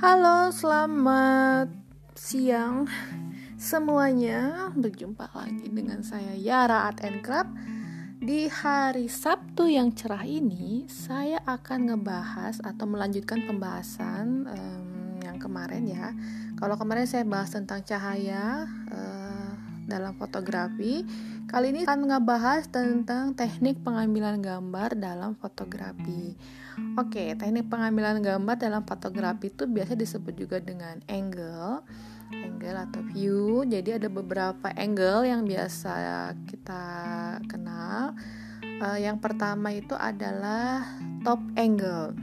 Halo, selamat siang semuanya. Berjumpa lagi dengan saya Yara Art and Craft. Di hari Sabtu yang cerah ini, saya akan ngebahas atau melanjutkan pembahasan um, yang kemarin ya. Kalau kemarin saya bahas tentang cahaya uh, dalam fotografi, kali ini akan ngebahas tentang teknik pengambilan gambar dalam fotografi. Oke, teknik pengambilan gambar dalam fotografi itu biasa disebut juga dengan angle, angle atau view. Jadi ada beberapa angle yang biasa kita kenal. Uh, yang pertama itu adalah top angle.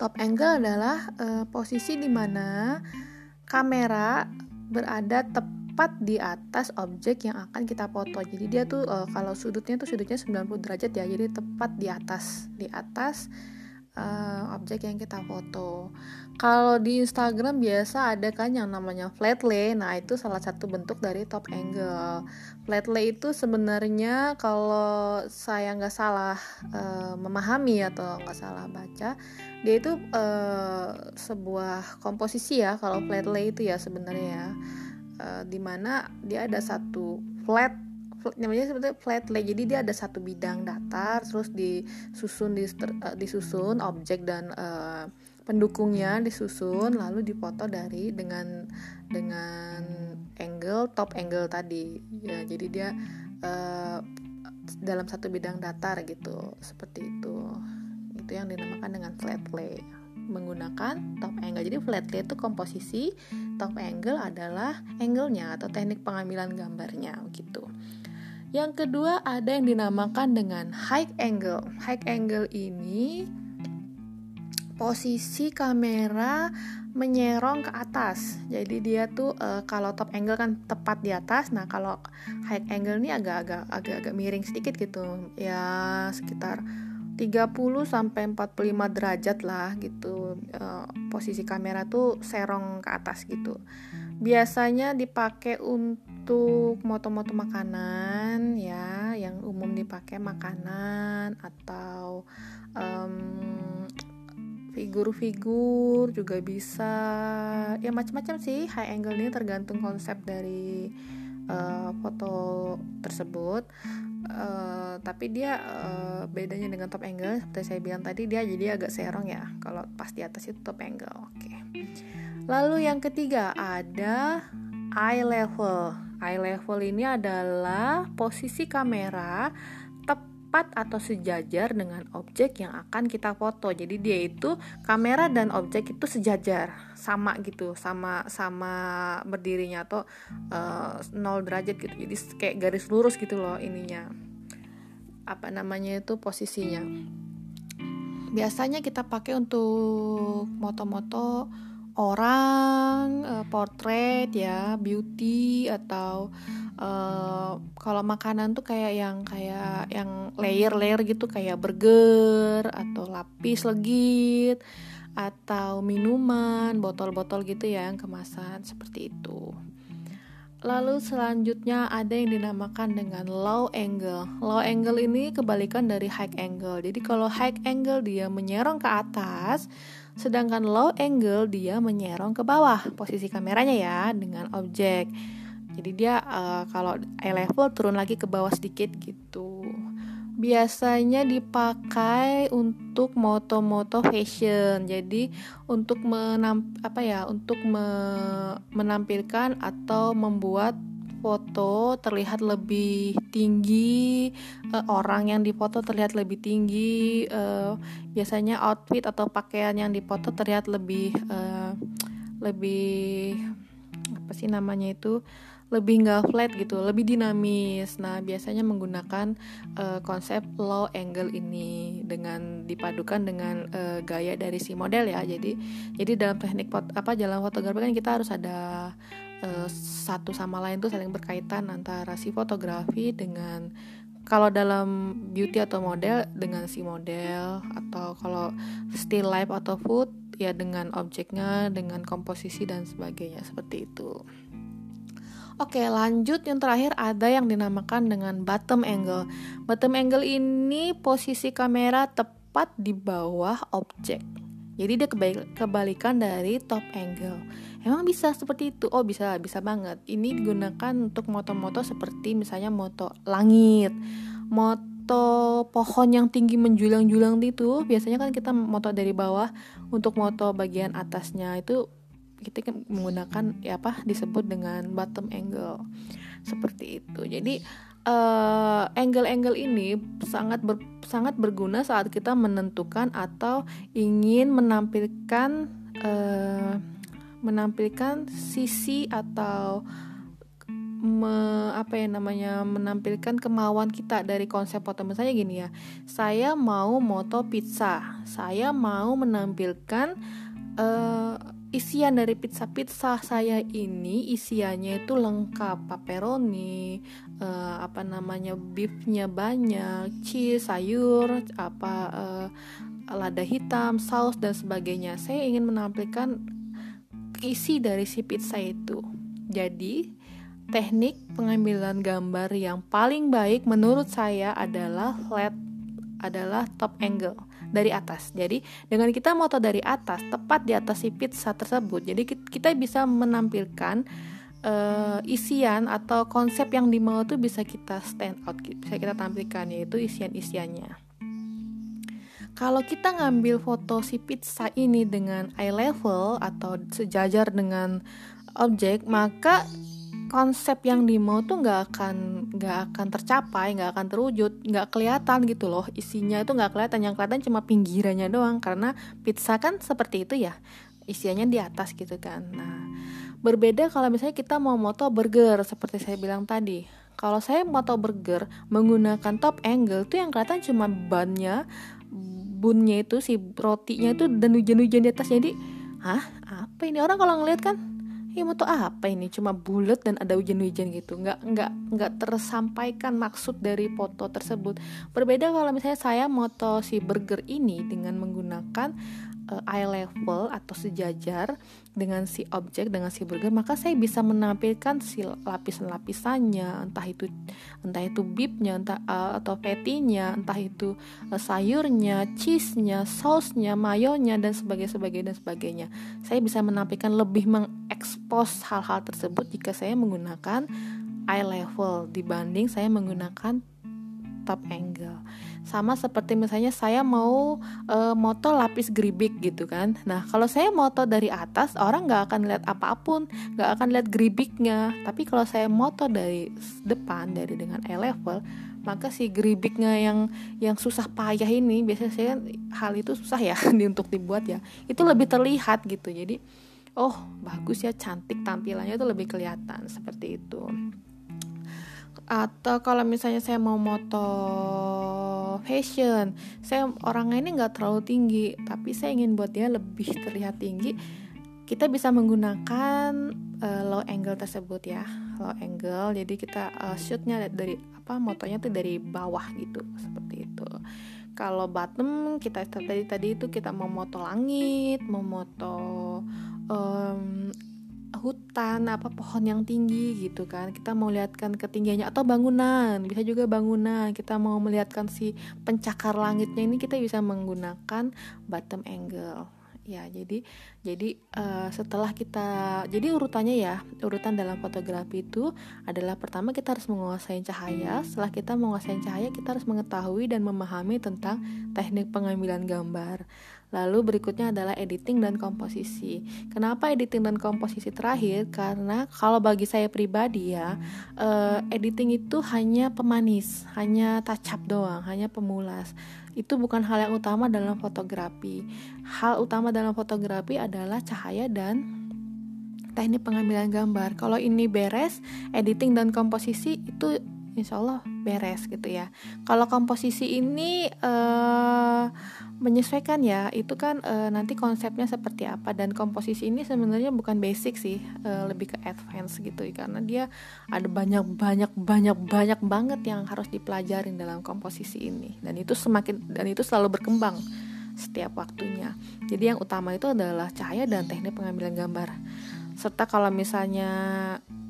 Top angle adalah uh, posisi di mana kamera berada tepat di atas objek yang akan kita foto. Jadi dia tuh uh, kalau sudutnya tuh sudutnya 90 derajat ya. Jadi tepat di atas, di atas uh, objek yang kita foto. Kalau di Instagram biasa ada kan yang namanya flat lay. Nah, itu salah satu bentuk dari top angle. Flat lay itu sebenarnya kalau saya nggak salah uh, memahami atau nggak salah baca, dia itu uh, sebuah komposisi ya. Kalau flat lay itu ya sebenarnya ya, uh, di mana dia ada satu flat namanya seperti flat lay. Jadi dia ada satu bidang datar terus disusun uh, disusun objek dan uh, pendukungnya disusun lalu dipoto dari dengan dengan angle top angle tadi. Ya jadi dia uh, dalam satu bidang datar gitu seperti itu. Itu yang dinamakan dengan flat lay menggunakan top angle. Jadi flat lay itu komposisi, top angle adalah angle-nya atau teknik pengambilan gambarnya gitu. Yang kedua ada yang dinamakan dengan high angle. High angle ini posisi kamera menyerong ke atas. Jadi dia tuh e, kalau top angle kan tepat di atas. Nah, kalau high angle ini agak-agak agak-agak miring sedikit gitu. Ya, sekitar 30 sampai 45 derajat lah gitu. E, posisi kamera tuh serong ke atas gitu. Biasanya dipakai untuk moto-moto makanan ya yang umum dipakai makanan atau figur figur-figur juga bisa ya macam-macam sih high angle ini tergantung konsep dari uh, foto tersebut uh, tapi dia uh, bedanya dengan top angle seperti saya bilang tadi dia jadi agak serong ya kalau pas di atas itu top angle oke okay. lalu yang ketiga ada eye level Eye level ini adalah posisi kamera tepat atau sejajar dengan objek yang akan kita foto. Jadi dia itu kamera dan objek itu sejajar, sama gitu, sama sama berdirinya atau uh, derajat gitu. Jadi kayak garis lurus gitu loh ininya. Apa namanya itu posisinya. Biasanya kita pakai untuk moto-moto orang, uh, portrait ya, beauty atau uh, kalau makanan tuh kayak yang kayak yang layer-layer gitu kayak burger atau lapis legit atau minuman, botol-botol gitu ya yang kemasan seperti itu. Lalu selanjutnya ada yang dinamakan dengan low angle. Low angle ini kebalikan dari high angle. Jadi kalau high angle dia menyerong ke atas, sedangkan low angle dia menyerong ke bawah posisi kameranya ya dengan objek. Jadi dia uh, kalau eye level turun lagi ke bawah sedikit gitu. Biasanya dipakai untuk moto-moto fashion. Jadi untuk menam apa ya, untuk me menampilkan atau membuat foto terlihat lebih tinggi uh, orang yang difoto terlihat lebih tinggi uh, biasanya outfit atau pakaian yang difoto terlihat lebih uh, lebih apa sih namanya itu lebih nggak flat gitu, lebih dinamis. Nah, biasanya menggunakan uh, konsep low angle ini dengan dipadukan dengan uh, gaya dari si model ya. Jadi, jadi dalam teknik pot, apa jalan fotografi kan kita harus ada uh, satu sama lain tuh saling berkaitan antara si fotografi dengan kalau dalam beauty atau model dengan si model atau kalau still life atau food ya dengan objeknya dengan komposisi dan sebagainya seperti itu. Oke, lanjut. Yang terakhir ada yang dinamakan dengan bottom angle. Bottom angle ini posisi kamera tepat di bawah objek. jadi dia kebalikan dari top angle. Emang bisa seperti itu? Oh bisa bisa banget. Ini digunakan untuk moto-moto seperti misalnya moto langit. Moto pohon yang tinggi menjulang-julang itu biasanya kan kita moto dari bawah untuk moto bagian atasnya. Itu kita kan menggunakan ya apa disebut dengan bottom angle. Seperti itu. Jadi uh, angle-angle ini sangat ber, sangat berguna saat kita menentukan atau ingin menampilkan uh, menampilkan sisi atau me, apa ya namanya menampilkan kemauan kita dari konsep foto. Misalnya gini ya saya mau moto pizza. Saya mau menampilkan uh, isian dari pizza-pizza saya ini isiannya itu lengkap pepperoni uh, apa namanya beefnya banyak cheese sayur apa uh, lada hitam saus dan sebagainya. Saya ingin menampilkan isi dari si pizza itu. Jadi teknik pengambilan gambar yang paling baik menurut saya adalah flat adalah top angle dari atas. Jadi dengan kita moto dari atas, tepat di atas si pizza tersebut, jadi kita bisa menampilkan uh, isian atau konsep yang dimau itu bisa kita stand out, bisa kita tampilkan yaitu isian-isiannya. Kalau kita ngambil foto si pizza ini dengan eye level atau sejajar dengan objek, maka konsep yang di mau tuh nggak akan nggak akan tercapai nggak akan terwujud nggak kelihatan gitu loh. Isinya itu nggak kelihatan yang kelihatan cuma pinggirannya doang karena pizza kan seperti itu ya isiannya di atas gitu kan. Nah berbeda kalau misalnya kita mau moto burger seperti saya bilang tadi. Kalau saya moto burger menggunakan top angle tuh yang kelihatan cuma bannya bunnya itu si rotinya itu dan hujan-hujan di atas. Jadi hah? Apa ini? Orang kalau ngeliat kan ini moto apa ini? Cuma bulat dan ada hujan-hujan gitu. Nggak nggak nggak tersampaikan maksud dari foto tersebut. Berbeda kalau misalnya saya moto si burger ini dengan menggunakan uh, eye level atau sejajar dengan si objek dengan si burger maka saya bisa menampilkan si lapisan-lapisannya. Entah itu entah itu beefnya entah uh, atau patty-nya entah itu uh, sayurnya cheese-nya sausnya mayonya dan sebagainya sebagainya dan sebagainya. Saya bisa menampilkan lebih mengekspos hal-hal tersebut jika saya menggunakan eye level. Dibanding saya menggunakan top angle. Sama seperti misalnya saya mau e, moto lapis geribik gitu kan. Nah kalau saya moto dari atas orang nggak akan lihat apa pun nggak akan lihat geribiknya. Tapi kalau saya moto dari depan dari dengan eye level maka si geribiknya yang yang susah payah ini biasanya saya hal itu susah ya untuk dibuat ya. Itu lebih terlihat gitu. Jadi oh bagus ya cantik tampilannya itu lebih kelihatan seperti itu atau kalau misalnya saya mau moto fashion saya orangnya ini nggak terlalu tinggi tapi saya ingin buat dia lebih terlihat tinggi kita bisa menggunakan uh, low angle tersebut ya low angle. Jadi kita uh, shootnya dari apa motonya tuh dari bawah gitu seperti itu. Kalau bottom kita tadi tadi itu kita mau moto langit mau moto um, hutan apa pohon yang tinggi gitu kan. Kita mau lihatkan ketinggiannya atau bangunan bisa juga bangunan. Kita mau melihatkan si pencakar langitnya ini kita bisa menggunakan bottom angle. Ya jadi jadi uh, setelah kita jadi urutannya ya urutan dalam fotografi itu adalah pertama kita harus menguasai cahaya. Setelah kita menguasai cahaya kita harus mengetahui dan memahami tentang teknik pengambilan gambar Lalu berikutnya adalah editing dan komposisi. Kenapa editing dan komposisi terakhir? Karena kalau bagi saya pribadi ya, uh, editing itu hanya pemanis, hanya up doang, hanya pemulas. Itu bukan hal yang utama dalam fotografi. Hal utama dalam fotografi adalah cahaya dan teknik pengambilan gambar. Kalau ini beres, editing dan komposisi itu insya Allah beres gitu ya. Kalau komposisi ini uh, menyesuaikan ya itu kan e, nanti konsepnya seperti apa. Dan komposisi ini sebenarnya bukan basic sih e, lebih ke advance gitu karena dia ada banyak banyak banyak banyak banget yang harus dipelajarin dalam komposisi ini. Dan itu semakin dan itu selalu berkembang setiap waktunya. Jadi yang utama itu adalah cahaya dan teknik pengambilan gambar serta kalau misalnya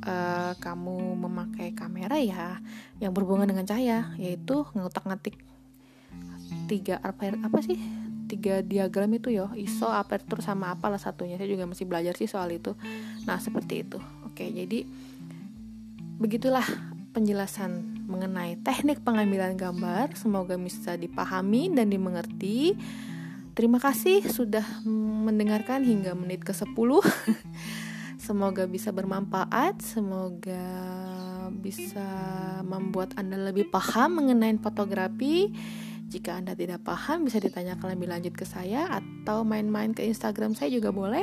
e, kamu memakai kamera ya yang berhubungan dengan cahaya yaitu ngutak ngatik tiga apa apa sih? Tiga diagram itu ya iso aperture sama apalah satunya. Saya juga masih belajar sih soal itu. Nah seperti itu. Oke jadi begitulah penjelasan mengenai teknik pengambilan gambar. Semoga bisa dipahami dan dimengerti. Terima kasih sudah mendengarkan hingga menit ke 10 semoga bisa bermanfaat semoga bisa membuat anda lebih paham mengenai fotografi. Jika Anda tidak paham, bisa ditanyakan lebih lanjut ke saya atau main-main ke Instagram saya juga boleh.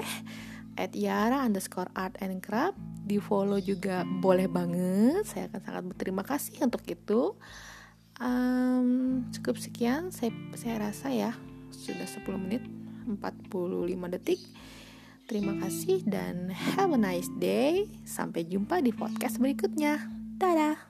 At yara underscore art and craft. Di follow juga boleh banget. Saya akan sangat berterima kasih untuk itu. Um, cukup sekian. Saya saya rasa ya sudah 10 menit 45 detik terima kasih dan have a nice day. Sampai jumpa di podcast berikutnya. Dadah